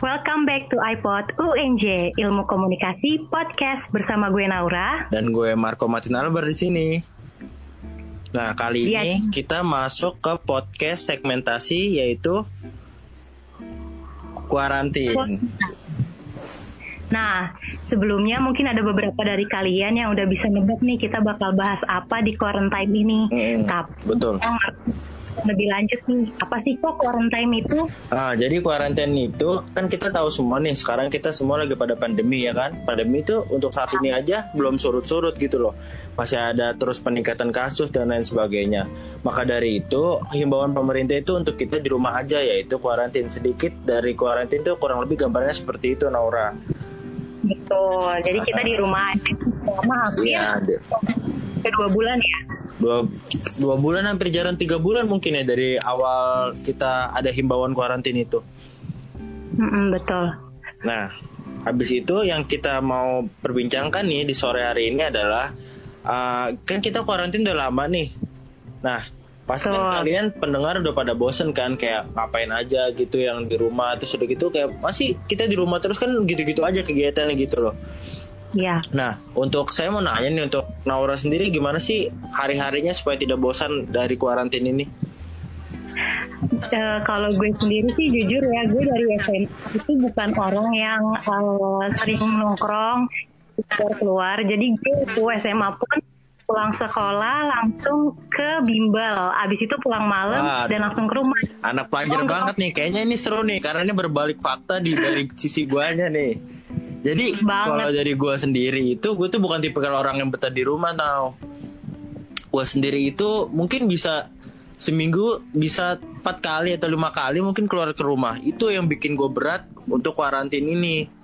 Welcome back to iPod UNJ Ilmu Komunikasi Podcast bersama gue Naura dan gue Marco Martin Albert di sini. Nah, kali Iya. ini kita masuk ke podcast segmentasi yaitu kuarantin. Nah, sebelumnya mungkin ada beberapa dari kalian yang udah bisa nebak nih kita bakal bahas apa di quarantine ini. Mm, Tapi betul. yang lebih lanjut nih, apa sih kok quarantine itu? Ah, jadi kuarantin itu kan kita tahu semua nih. Sekarang kita semua lagi pada pandemi ya kan. Pandemi itu untuk saat ini aja belum surut-surut gitu loh. Masih ada terus peningkatan kasus dan lain sebagainya. Maka dari itu himbauan pemerintah itu untuk kita di rumah aja yaitu kuarantin sedikit dari kuarantin itu kurang lebih gambarnya seperti itu Naura. Betul. Jadi kita di rumah aja selama hampir Iya, ada. kedua bulan ya. dua dua bulan hampir jarang tiga bulan mungkin ya dari awal kita ada himbauan kuarantin itu. Mm-mm, betul. Nah, habis itu yang kita mau perbincangkan nih di sore hari ini adalah uh, kan kita kuarantin udah lama nih. Nah, pasti kan Betul. kalian pendengar udah pada bosen kan kayak ngapain aja gitu yang di rumah terus udah gitu kayak masih kita di rumah terus kan gitu-gitu aja kegiatannya gitu loh. Ya. Nah, untuk saya mau nanya nih untuk Naura sendiri gimana sih hari-harinya supaya tidak bosan dari kuarantin ini? Eh, kalau gue sendiri sih jujur ya gue dari SMA itu bukan orang yang eh, sering nongkrong keluar keluar jadi gue waktu SMA pun pulang sekolah langsung ke bimbel abis itu pulang malam Wah. dan langsung ke rumah Anak pelajar Oh, banget nih, kayaknya ini seru nih karena ini berbalik fakta di dari sisi guanya nih. Jadi kalau dari gua sendiri itu gue tuh bukan tipe orang yang betah di rumah tau. Gua sendiri itu mungkin bisa seminggu bisa empat kali atau lima kali mungkin keluar ke rumah. Itu yang bikin gue berat untuk kuarantin ini.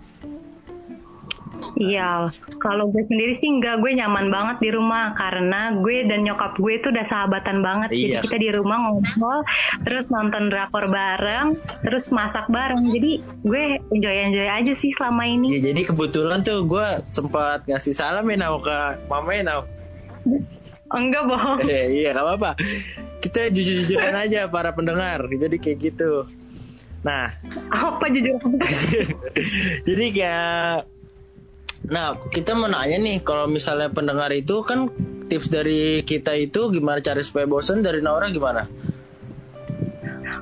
Iya kalau gue sendiri sih enggak gue nyaman banget di rumah karena gue dan nyokap gue itu udah sahabatan banget. Jadi Iya. kita di rumah ngobrol terus nonton drakor bareng terus masak bareng. Jadi gue enjoy enjoy aja sih selama ini. Ya jadi kebetulan tuh gue sempat ngasih salam ya Nau ke mamanya Nau. enggak bohong. Eh, iya gak apa-apa. Kita jujur-jujuran aja para pendengar. Jadi kayak gitu. Nah. Apa jujur? Jadi kayak Nah kita mau nanya nih Kalau misalnya pendengar itu kan Tips dari kita itu Gimana cara supaya bosan Dari Naura gimana?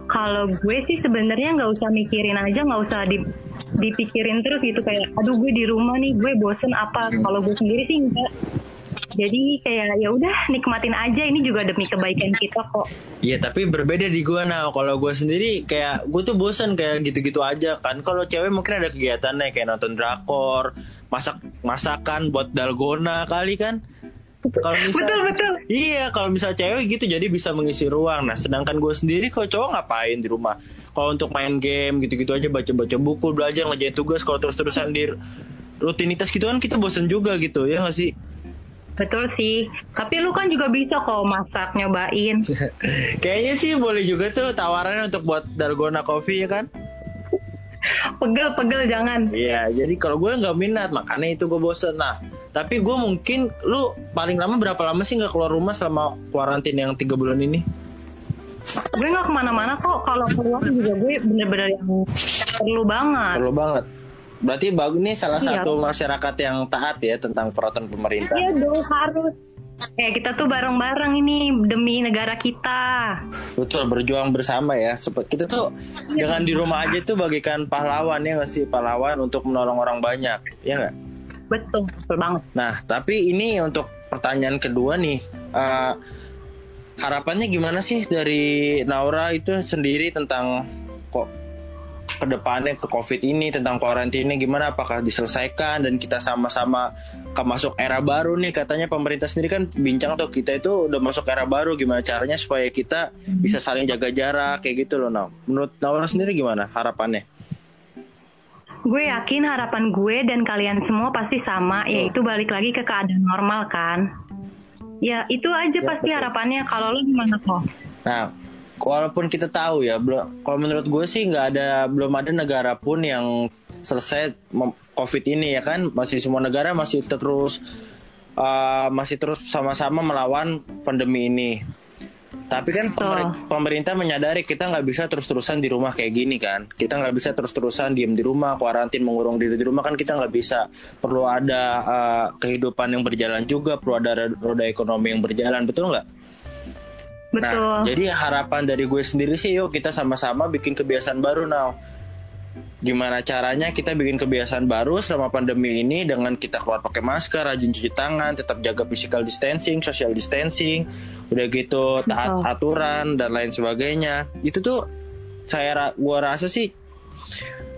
Kalau gue sih sebenarnya nggak usah mikirin aja, nggak usah di, dipikirin terus gitu kayak, aduh gue di rumah nih, gue bosen apa? Kalau gue sendiri sih enggak. Jadi kayak ya udah nikmatin aja, ini juga demi kebaikan kita kok. Iya tapi berbeda di gua nah Kalau gue sendiri kayak Gue tuh bosan kayak gitu-gitu aja kan Kalau cewek mungkin ada kegiatannya Kayak nonton drakor Masak Masakan buat dalgona kali kan kalau misal Betul, betul. Iya, kalau misal cewek gitu jadi bisa mengisi ruang. Nah, sedangkan gue sendiri kalau cowok ngapain di rumah? Kalau untuk main game gitu-gitu aja baca-baca buku, belajar ngerjain tugas kalau terus-terusan di rutinitas gitu kan kita bosen juga gitu ya nggak sih? Betul sih. Tapi lu kan juga bisa kok masak nyobain. Kayaknya sih boleh juga tuh tawarannya untuk buat dalgona coffee ya kan? Pegel-pegel jangan. Iya, jadi kalau gue nggak minat makanya itu gue bosen. Nah, tapi gue mungkin lu paling lama berapa lama sih nggak keluar rumah selama kuarantin yang tiga bulan ini? Gue nggak ke mana-mana kok. Kalau keluar juga gue bener-bener yang perlu banget. Perlu banget. Berarti bagus nih salah Iya. satu masyarakat yang taat ya tentang peraturan pemerintah. Iya dong harus. Eh kita tuh bareng-bareng ini demi negara kita. Betul berjuang bersama ya. Kita tuh dengan di rumah aja tuh bagikan pahlawan ya nggak sih pahlawan untuk menolong orang banyak, ya nggak? Betul, betul banget. Nah, tapi ini untuk pertanyaan kedua nih. Eh, harapannya gimana sih dari Naura itu sendiri tentang kok ke depannya ke COVID ini tentang karantina gimana? Apakah diselesaikan dan kita sama-sama ke masuk era baru nih? Katanya pemerintah sendiri kan bincang tuh kita itu udah masuk era baru. Gimana caranya supaya kita bisa saling jaga jarak kayak gitu loh, Nau. Menurut Naura sendiri gimana harapannya? Gue yakin harapan gue dan kalian semua pasti sama, yaitu balik lagi ke keadaan normal kan. Ya itu aja Ya, pasti betul. harapannya. Kalau lo gimana kok? Nah, walaupun kita tahu ya, belum. Kalau menurut gue sih nggak ada, belum ada negara pun yang selesai COVID ini ya kan, masih semua negara masih terus, uh, masih terus sama-sama melawan pandemi ini. Tapi kan pemer- pemerintah menyadari kita nggak bisa terus-terusan di rumah kayak gini kan. Kita nggak bisa terus-terusan diem di rumah, kuarantin, mengurung diri di rumah kan kita nggak bisa. Perlu ada uh, kehidupan yang berjalan juga, perlu ada roda ekonomi yang berjalan, betul nggak? Betul. Nah, jadi harapan dari gue sendiri sih, yuk kita sama-sama bikin kebiasaan baru now. Gimana caranya kita bikin kebiasaan baru selama pandemi ini dengan kita keluar pakai masker, rajin cuci tangan, tetap jaga physical distancing, social distancing, udah gitu taat Betul. aturan dan lain sebagainya. Itu tuh saya gua rasa sih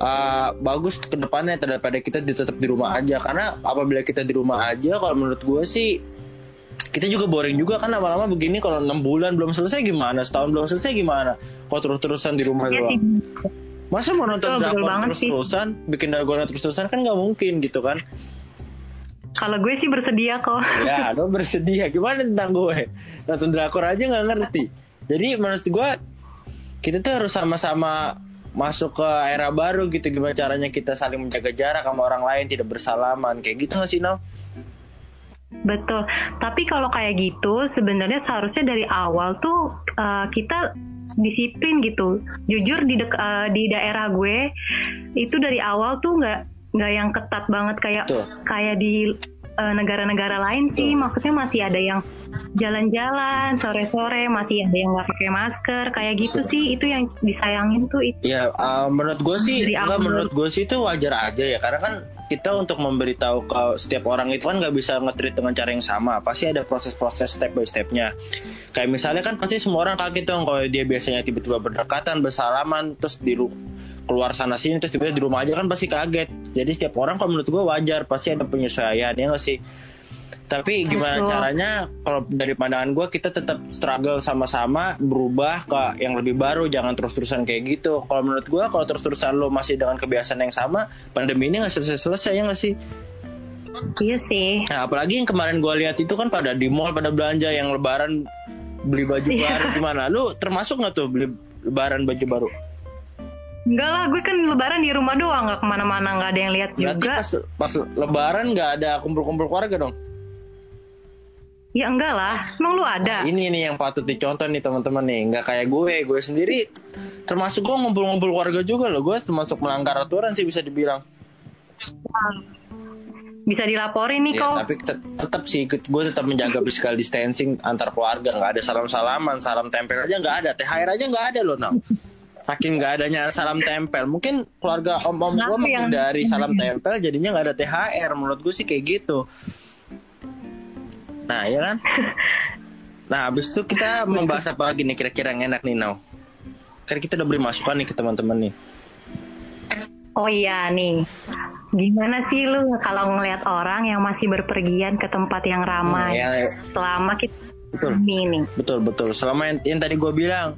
uh, bagus ke depannya daripada kita tetap di rumah aja karena apabila kita di rumah aja kalau menurut gue sih kita juga boring juga kan lama-lama begini kalau enam bulan belum selesai gimana? Setahun belum selesai gimana? Kalau terus-terusan di rumah Iya doang masa mau nonton drakor terus-terusan? Bikin dalgona terus-terusan kan nggak mungkin gitu kan? Kalau gue sih bersedia kok. ya lo bersedia. Gimana tentang gue? Nonton drakor aja nggak ngerti. Jadi menurut gue kita tuh harus sama-sama masuk ke era baru gitu. Gimana caranya kita saling menjaga jarak sama orang lain tidak bersalaman. Kayak gitu nggak sih Nau? Betul. Tapi kalau kayak gitu sebenarnya seharusnya dari awal tuh uh, kita disiplin gitu. Jujur di dek- uh, di daerah gue itu dari awal tuh nggak nggak yang ketat banget kayak Betul. kayak di uh, negara-negara lain sih. Betul. Maksudnya masih ada yang jalan-jalan sore-sore masih ada yang nggak pakai masker kayak gitu Betul. sih. Itu yang disayangin tuh itu. Ya, uh, menurut gue sih, enggak menurut gue sih itu wajar aja ya, karena kan kita untuk memberitahu ke setiap orang itu kan nggak bisa nge-treat dengan cara yang sama, pasti ada proses-proses step by stepnya. Kayak misalnya kan pasti semua orang kaget dong kalau dia biasanya tiba-tiba berdekatan, bersalaman, terus di keluar sana sini terus tiba-tiba di rumah aja kan pasti kaget. Jadi setiap orang kalau menurut gue wajar, pasti ada penyesuaian ya nggak sih. Tapi gimana Betul. caranya kalau dari pandangan gue kita tetap struggle sama-sama berubah ke yang lebih baru jangan terus-terusan kayak gitu. Kalau menurut gue kalau terus-terusan lo masih dengan kebiasaan yang sama pandemi ini nggak selesai-selesai ya nggak sih? Iya sih. Nah apalagi yang kemarin gue lihat itu kan pada di mall pada belanja yang lebaran beli baju Iya. baru gimana? Lu termasuk nggak tuh beli lebaran baju baru? Enggak lah, gue kan lebaran di rumah doang, nggak ke mana-mana, nggak ada yang lihat juga. pas pas lebaran nggak ada kumpul-kumpul keluarga dong? Ya enggak lah, emang lu ada. Ini nih yang patut dicontoh nih teman-teman nih. Nggak kayak gue, gue sendiri termasuk gue ngumpul-ngumpul keluarga juga loh. Gue termasuk melanggar aturan sih bisa dibilang. Bisa dilaporin nih Ya, kok. tapi tet- tetap sih gue tetap menjaga physical distancing antar keluarga. Nggak ada salam-salaman, salam tempel aja nggak ada. THR aja nggak ada loh, Nam. Saking nggak adanya salam tempel. Mungkin keluarga om-om gue yang- menghindari salam tempel, jadinya nggak ada THR. Menurut gue sih kayak gitu. Nah, ya kan? Nah, habis itu kita membahas apa lagi nih kira-kira yang enak nih, Nau? Kan kita udah beri masukan nih ke teman-teman nih. Oh iya nih, gimana sih lu kalau ngelihat orang yang masih berpergian ke tempat yang ramai Hmm, ya, selama kita betul. ini? Betul betul. Selama yang, yang tadi gue bilang,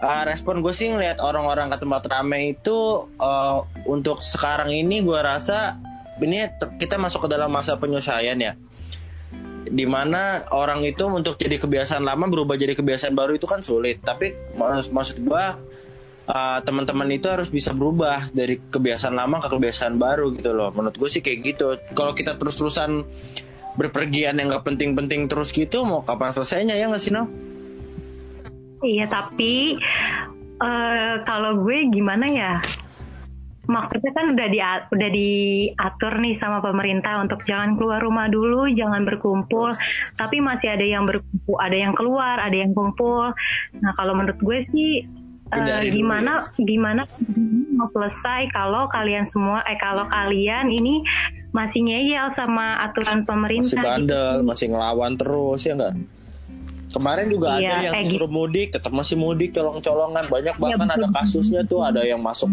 uh, respon gue sih ngeliat orang-orang ke tempat ramai itu uh, untuk sekarang ini gue rasa ini kita masuk ke dalam masa penyesuaian ya. Di mana orang itu untuk jadi kebiasaan lama berubah jadi kebiasaan baru itu kan sulit. Tapi mas- maksud gue uh, teman-teman itu harus bisa berubah dari kebiasaan lama ke kebiasaan baru gitu loh. Menurut gue sih kayak gitu. Kalau kita terus-terusan berpergian yang gak penting-penting terus gitu mau kapan selesainya ya nggak sih no? Iya tapi eh, kalau gue gimana ya? Maksudnya kan udah di udah diatur nih sama pemerintah untuk jangan keluar rumah dulu, jangan berkumpul. Tapi masih ada yang berkumpul, ada yang keluar, ada yang kumpul. Nah kalau menurut gue sih eh, Hindari dulu gimana gimana mau selesai kalau kalian semua eh kalau kalian ini masih ngeyel sama aturan masih pemerintah gitu. bandel, masih ngelawan terus ya enggak? Kemarin juga Iya, ada yang kayak suruh mudik, tetap masih mudik colong-colongan. Banyak bahkan betul. ada kasusnya tuh ada yang masuk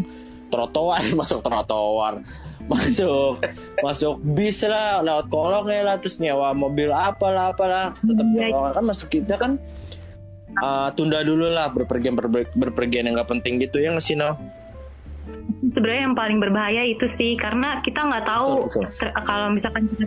trotoar, masuk trotoar, masuk masuk bis lah, lewat kolong ya lah, terus nyewa mobil apalah apalah, tetap Iya. colongan kan masuk kita kan uh, tunda dulu lah berpergian berper- berpergian yang nggak penting gitu ya nggak sih no? sebenarnya yang paling berbahaya itu sih karena kita nggak tahu Betul, betul. ter- kalau misalkan kita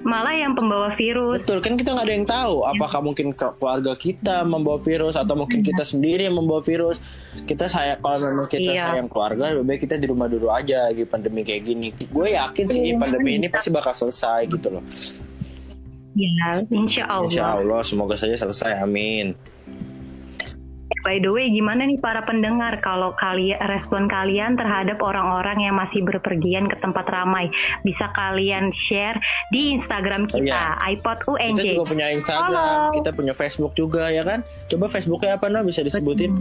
malah yang pembawa virus Betul kan kita nggak ada yang tahu apakah mungkin ke- keluarga kita membawa virus atau mungkin kita sendiri yang membawa virus. Kita sayang kalau memang kita Iya. sayang keluarga lebih baik kita di rumah dulu aja lagi pandemi kayak gini. Gue yakin sih pandemi ini pasti bakal selesai gitu loh. Ya, insya Allah. Insya Allah semoga saja selesai. Amin. By the way, gimana nih para pendengar kalau kalian respon kalian terhadap orang-orang yang masih berpergian ke tempat ramai? Bisa kalian share di Instagram Oh, kita, iya. iPod Kita UNJ. juga punya Instagram, Follow. kita punya Facebook juga ya kan? Coba Facebooknya apa no? Bisa disebutin?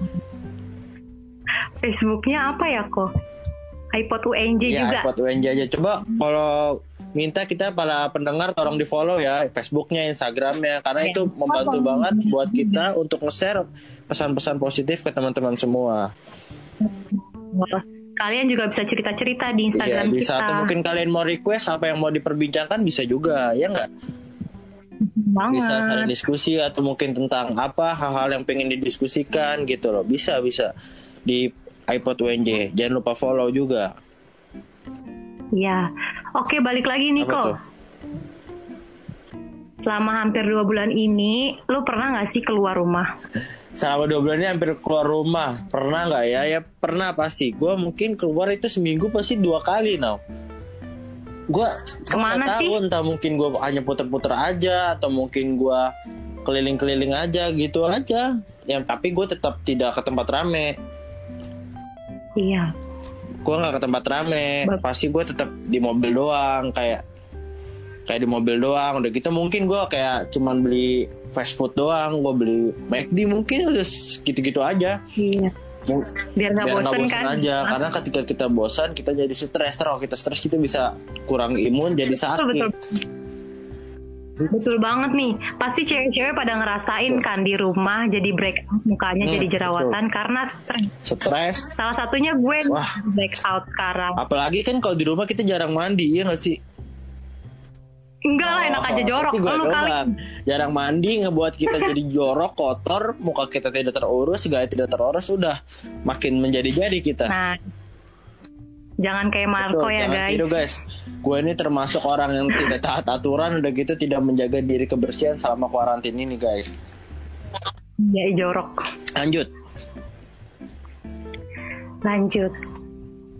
Facebooknya apa ya kok? iPod UNJ Ya, juga. iPod UNJ aja. Coba kalau minta kita para pendengar tolong di follow ya Facebooknya, Instagramnya, karena itu membantu banget buat kita untuk nge-share pesan-pesan positif ke teman-teman semua. Kalian juga bisa cerita-cerita di Iya Instagram bisa. kita. Atau mungkin kalian mau request apa yang mau diperbincangkan bisa juga, ya nggak? banget. Bisa saling diskusi atau mungkin tentang apa hal-hal yang pengen didiskusikan gitu loh. Bisa bisa di iPod UNJ. Jangan lupa follow juga. Iya. Oke, balik lagi nih Apa kok. tuh? Selama hampir dua bulan ini, lu pernah nggak sih keluar rumah? Selama dua bulan ini hampir keluar rumah. Pernah nggak ya? Ya pernah pasti. Gue mungkin keluar itu seminggu pasti dua kali now. Gue Ke mana tahu sih? entah mungkin gue hanya puter-puter aja atau mungkin gue keliling-keliling aja gitu aja. Yang tapi gue tetap tidak ke tempat rame. Iya. Gue nggak ke tempat rame. Ba- Pasti gue tetap di mobil doang kayak kayak di mobil doang udah gitu mungkin gue kayak cuman beli fast food doang gue beli McD mungkin udah gitu-gitu aja Iya. Biar nggak nggak bosan kan? aja karena ketika kita bosan kita jadi stres terus kalau kita stres kita bisa kurang imun jadi Betul, sakit betul. Betul banget nih. Pasti cewek-cewek pada ngerasain kan di rumah jadi breakout mukanya Hmm, jadi jerawatan karena stres. stres Salah satunya gue Wah. breakout sekarang. apalagi kan kalau di rumah kita jarang mandi ya nggak sih Enggak lah, enak Oh, aja jorok. berarti gue Lu kali jarang mandi ngebuat kita jadi jorok kotor muka kita tidak terurus segala tidak terurus udah makin menjadi-jadi kita Nah, jangan kayak Marco Betul, ya jangan guys. tidur guys. Gue ini termasuk orang yang tidak taat aturan, udah gitu tidak menjaga diri kebersihan selama kuarantin ini guys. Ya jorok. Lanjut. Lanjut.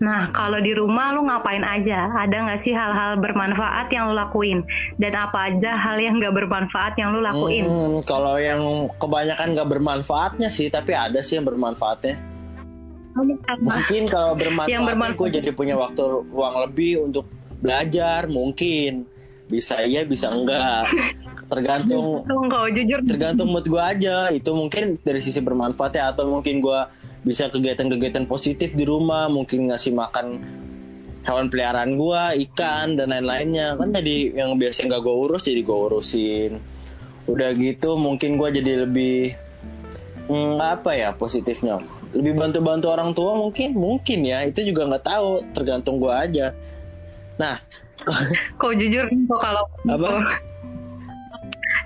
Nah, kalau di rumah lu ngapain aja? Ada nggak sih hal-hal bermanfaat yang lu lakuin? Dan apa aja hal yang nggak bermanfaat yang lu lakuin? Hmm, kalau yang kebanyakan gak bermanfaatnya sih, tapi ada sih yang bermanfaatnya. Apa? Mungkin kalau bermanfaat, Yang bermanfaat. gue jadi punya waktu ruang lebih untuk belajar, mungkin bisa iya, bisa enggak. Tergantung nggak jujur. tergantung mood gue aja itu mungkin dari sisi bermanfaat ya atau mungkin gue bisa kegiatan-kegiatan positif di rumah mungkin ngasih makan hewan peliharaan gue ikan dan lain-lainnya. Kan tadi yang biasanya nggak gue urus jadi gue urusin. Udah gitu mungkin gue jadi lebih hmm, apa ya positifnya? Lebih bantu-bantu orang tua mungkin mungkin ya. Itu juga nggak tahu tergantung gue aja. Nah Kok jujur kok kalau Apa?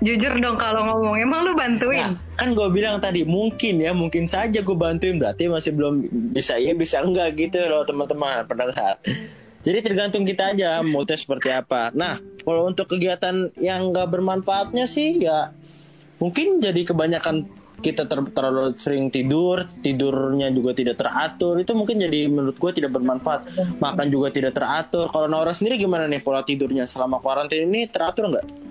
Jujur dong kalau ngomong emang lu bantuin. Nah, kan gue bilang tadi mungkin ya, mungkin saja gue bantuin berarti masih belum bisa ya bisa enggak gitu loh teman-teman pendengar. Jadi tergantung kita aja moodnya seperti apa. Nah, kalau untuk kegiatan yang nggak bermanfaatnya sih ya mungkin jadi kebanyakan kita ter- terlalu sering tidur, tidurnya juga tidak teratur, itu mungkin jadi menurut gue tidak bermanfaat. Makan juga tidak teratur. Kalau Naura sendiri gimana nih pola tidurnya selama kuarantin ini teratur nggak?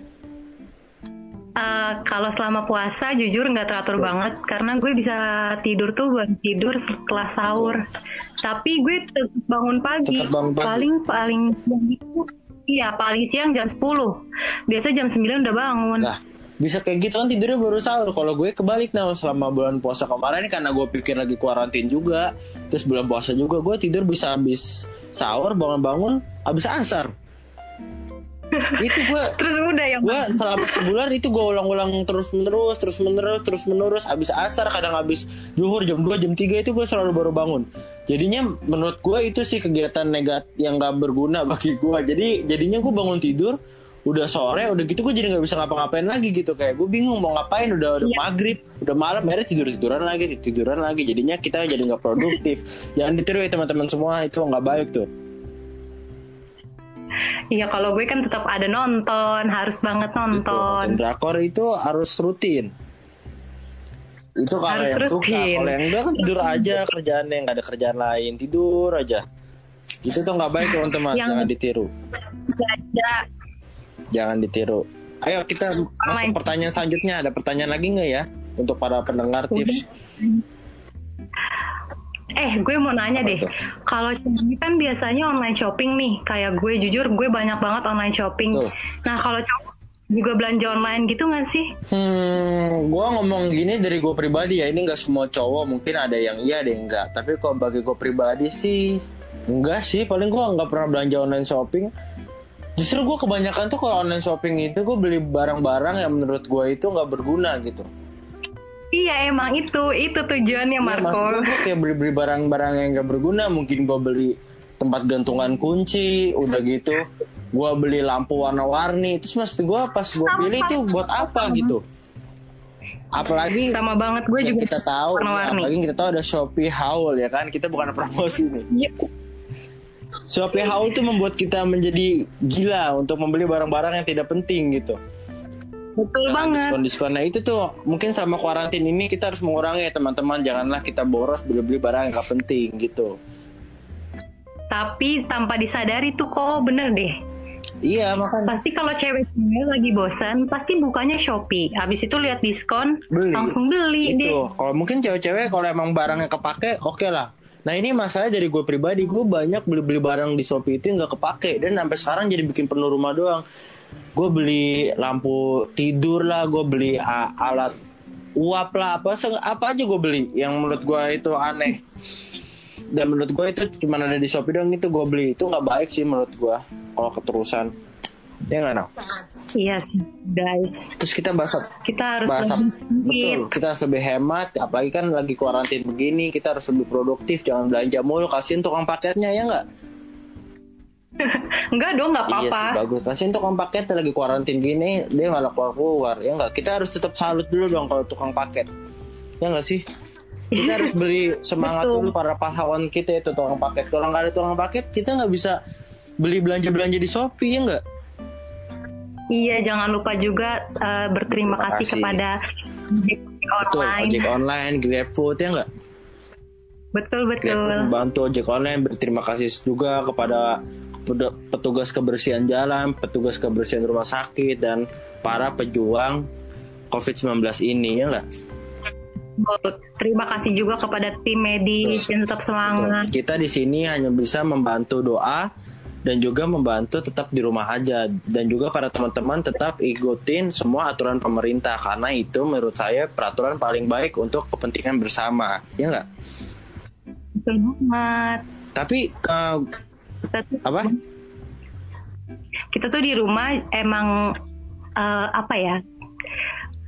Eh, kalau selama puasa jujur nggak teratur banget karena gue bisa tidur tuh buat tidur setelah sahur. Tapi gue tetap bangun pagi. Tetap bangun pagi. Paling paling itu iya paling siang jam 10. Biasa jam 9 udah bangun. Nah, bisa kayak gitu kan tidurnya baru sahur. Kalau gue kebalik nah selama bulan puasa kemarin karena gue pikir lagi kuarantin juga, terus bulan puasa juga gue tidur bisa habis sahur bangun-bangun habis asar. Itu gue Terus udah yang gue selama sebulan itu gue ulang-ulang terus menerus terus menerus terus menerus habis asar kadang habis zuhur jam 2 jam 3 itu gue selalu baru bangun. Jadinya menurut gue itu sih kegiatan negat yang gak berguna bagi gue jadi jadinya gue bangun tidur udah sore udah gitu gue jadi nggak bisa ngapa-ngapain lagi gitu. Kayak gue bingung mau ngapain udah udah Iya. maghrib udah malam akhirnya tidur tiduran lagi tiduran lagi. Jadinya kita jadi nggak produktif. Jangan ditiru ya teman-teman semua itu nggak baik tuh Iya kalau gue kan tetap ada nonton, harus banget nonton. Nonton drakor itu harus rutin. Itu kalau Harus yang suka, rutin. kalau yang enggak kan tidur aja kerjaannya nggak ada kerjaan lain tidur aja. Itu tuh nggak baik teman-teman, Yang- jangan ditiru, Baca, jangan ditiru. Ayo kita masuk pertanyaan selanjutnya. Ada pertanyaan lagi nggak ya untuk para pendengar tips? Eh, gue mau nanya deh. Kalau cewek kan biasanya online shopping nih. Kayak gue jujur, gue banyak banget online shopping. Tuh. Nah, kalau cowok juga belanja online gitu nggak sih? Hmm, gue ngomong gini dari gue pribadi ya. Ini nggak semua cowok, mungkin ada yang iya, ada yang enggak. Tapi kalau bagi gue pribadi sih, enggak sih. Paling gue nggak pernah belanja online shopping. Justru gue kebanyakan tuh kalau online shopping itu gue beli barang-barang yang menurut gue itu nggak berguna gitu. Iya, emang itu. Itu tujuannya, Iya, Marco. maksud gue kayak beli-beli barang-barang yang gak berguna. Mungkin gue beli tempat gantungan kunci, udah gitu. Gue beli lampu warna-warni. Terus maksud gue pas gue pilih itu buat apa gitu. Apalagi Sama banget gue juga kita tahu, ya, apalagi kita tahu ada Shopee Haul ya kan. Kita bukan promosi nih. Iya. Shopee Haul tuh membuat kita menjadi gila untuk membeli barang-barang yang tidak penting gitu. Betul banget. diskon-diskonnya itu tuh mungkin selama kuarantin ini kita harus mengurangi ya teman-teman janganlah kita boros beli-beli barang yang gak penting gitu Tapi tanpa disadari tuh kok bener deh. iya makanya Pasti kalau cewek-cewek lagi bosan, pasti bukanya Shopee. Habis itu lihat diskon, Beli. langsung beli deh. itu kalau mungkin cewek-cewek kalau emang barangnya kepake oke lah nah ini masalah dari gue pribadi gue banyak beli-beli barang di Shopee itu nggak kepake dan sampai sekarang jadi bikin penuh rumah doang gue beli lampu tidur lah gue beli alat uap lah. Apa apa aja gue beli yang menurut gue itu aneh. Dan menurut gue itu cuma ada di Shopee doang itu gue beli. Itu nggak baik sih menurut gue kalau keterusan. Ya nggak Nau? Iya sih, guys. terus kita bahas Kita harus bahas lebih betul. kita harus lebih hemat apalagi kan lagi kuarantin begini kita harus lebih produktif jangan belanja mulu kasihin tukang paketnya ya nggak Enggak dong, nggak iya apa-apa. sih bagus kasihin tukang paketnya lagi kuarantin gini dia nggak keluar keluar ya nggak kita harus tetap salut dulu dong kalau tukang paket ya nggak sih kita harus beli semangat Betul. dulu para pahlawan kita itu tukang paket kalau nggak ada tukang paket kita nggak bisa beli belanja belanja di Shopee ya nggak Iya, jangan lupa juga eh, berterima Terima kasih, kasih. kepada ojek betul online. ojek online GrabFood ya nggak Betul betul. GrabFood membantu ojek online berterima kasih juga kepada kepada petugas kebersihan jalan, petugas kebersihan rumah sakit dan para pejuang COVID-19 ini ya nggak? Betul. Terima kasih juga kepada tim medis yang tetap Betul. semangat. Kita di sini hanya bisa membantu doa dan juga membantu tetap di rumah aja dan juga para teman-teman tetap ikutin semua aturan pemerintah karena itu menurut saya peraturan paling baik untuk kepentingan bersama ya nggak? Betul banget. Tapi eh, Kita tuh, apa? kita tuh di rumah emang eh, apa ya?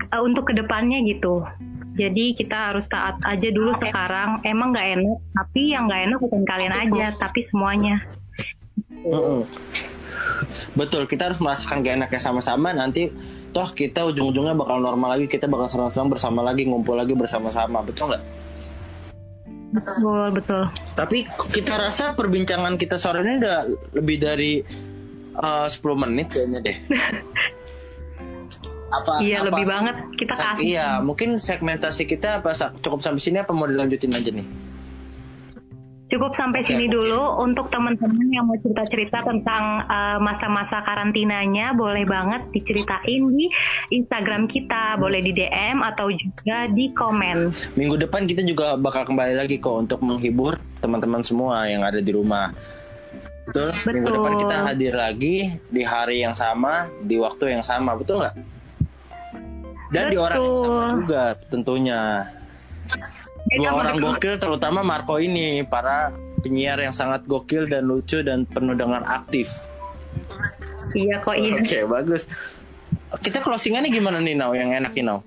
eh, untuk ke depannya gitu. Jadi kita harus taat aja dulu sekarang. Emang nggak enak, tapi yang nggak enak bukan kalian aja, tapi semuanya. Betul, kita harus merasakan gak enaknya sama-sama. Nanti toh kita ujung-ujungnya bakal normal lagi, kita bakal senang-senang bersama lagi, ngumpul lagi bersama-sama. Betul nggak? Betul betul. Tapi kita rasa perbincangan kita sore ini udah lebih dari eh, 10 menit kayaknya deh. Apa? Iya apa- lebih banget kita kasih. Iya, mungkin segmentasi kita apa cukup sampai sini apa mau dilanjutin aja nih? Cukup sampai Oke, sini oke. dulu untuk teman-teman yang mau cerita-cerita tentang uh, masa-masa karantinanya boleh banget diceritain di Instagram kita, boleh di DM atau juga di komen. Minggu depan kita juga bakal kembali lagi kok untuk menghibur teman-teman semua yang ada di rumah. Betul. Minggu Betul. depan kita hadir lagi di hari yang sama, di waktu yang sama, betul nggak? Dan di orang yang sama Betul. juga tentunya. Dua orang gokil terutama Marco ini, para penyiar yang sangat gokil dan lucu dan penuh dengan aktif. Iya kok iya. Oke, bagus. Kita closingannya gimana nih Nau yang enak nih Nau?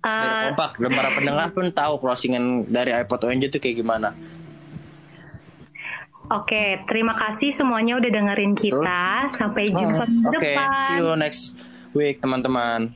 Uh, kompak dan para pendengar pun tahu closingan dari iPod ONJ itu kayak gimana. Oke, terima kasih semuanya udah dengerin kita. Sampai jumpa Oke, minggu depan. see you next week teman-teman.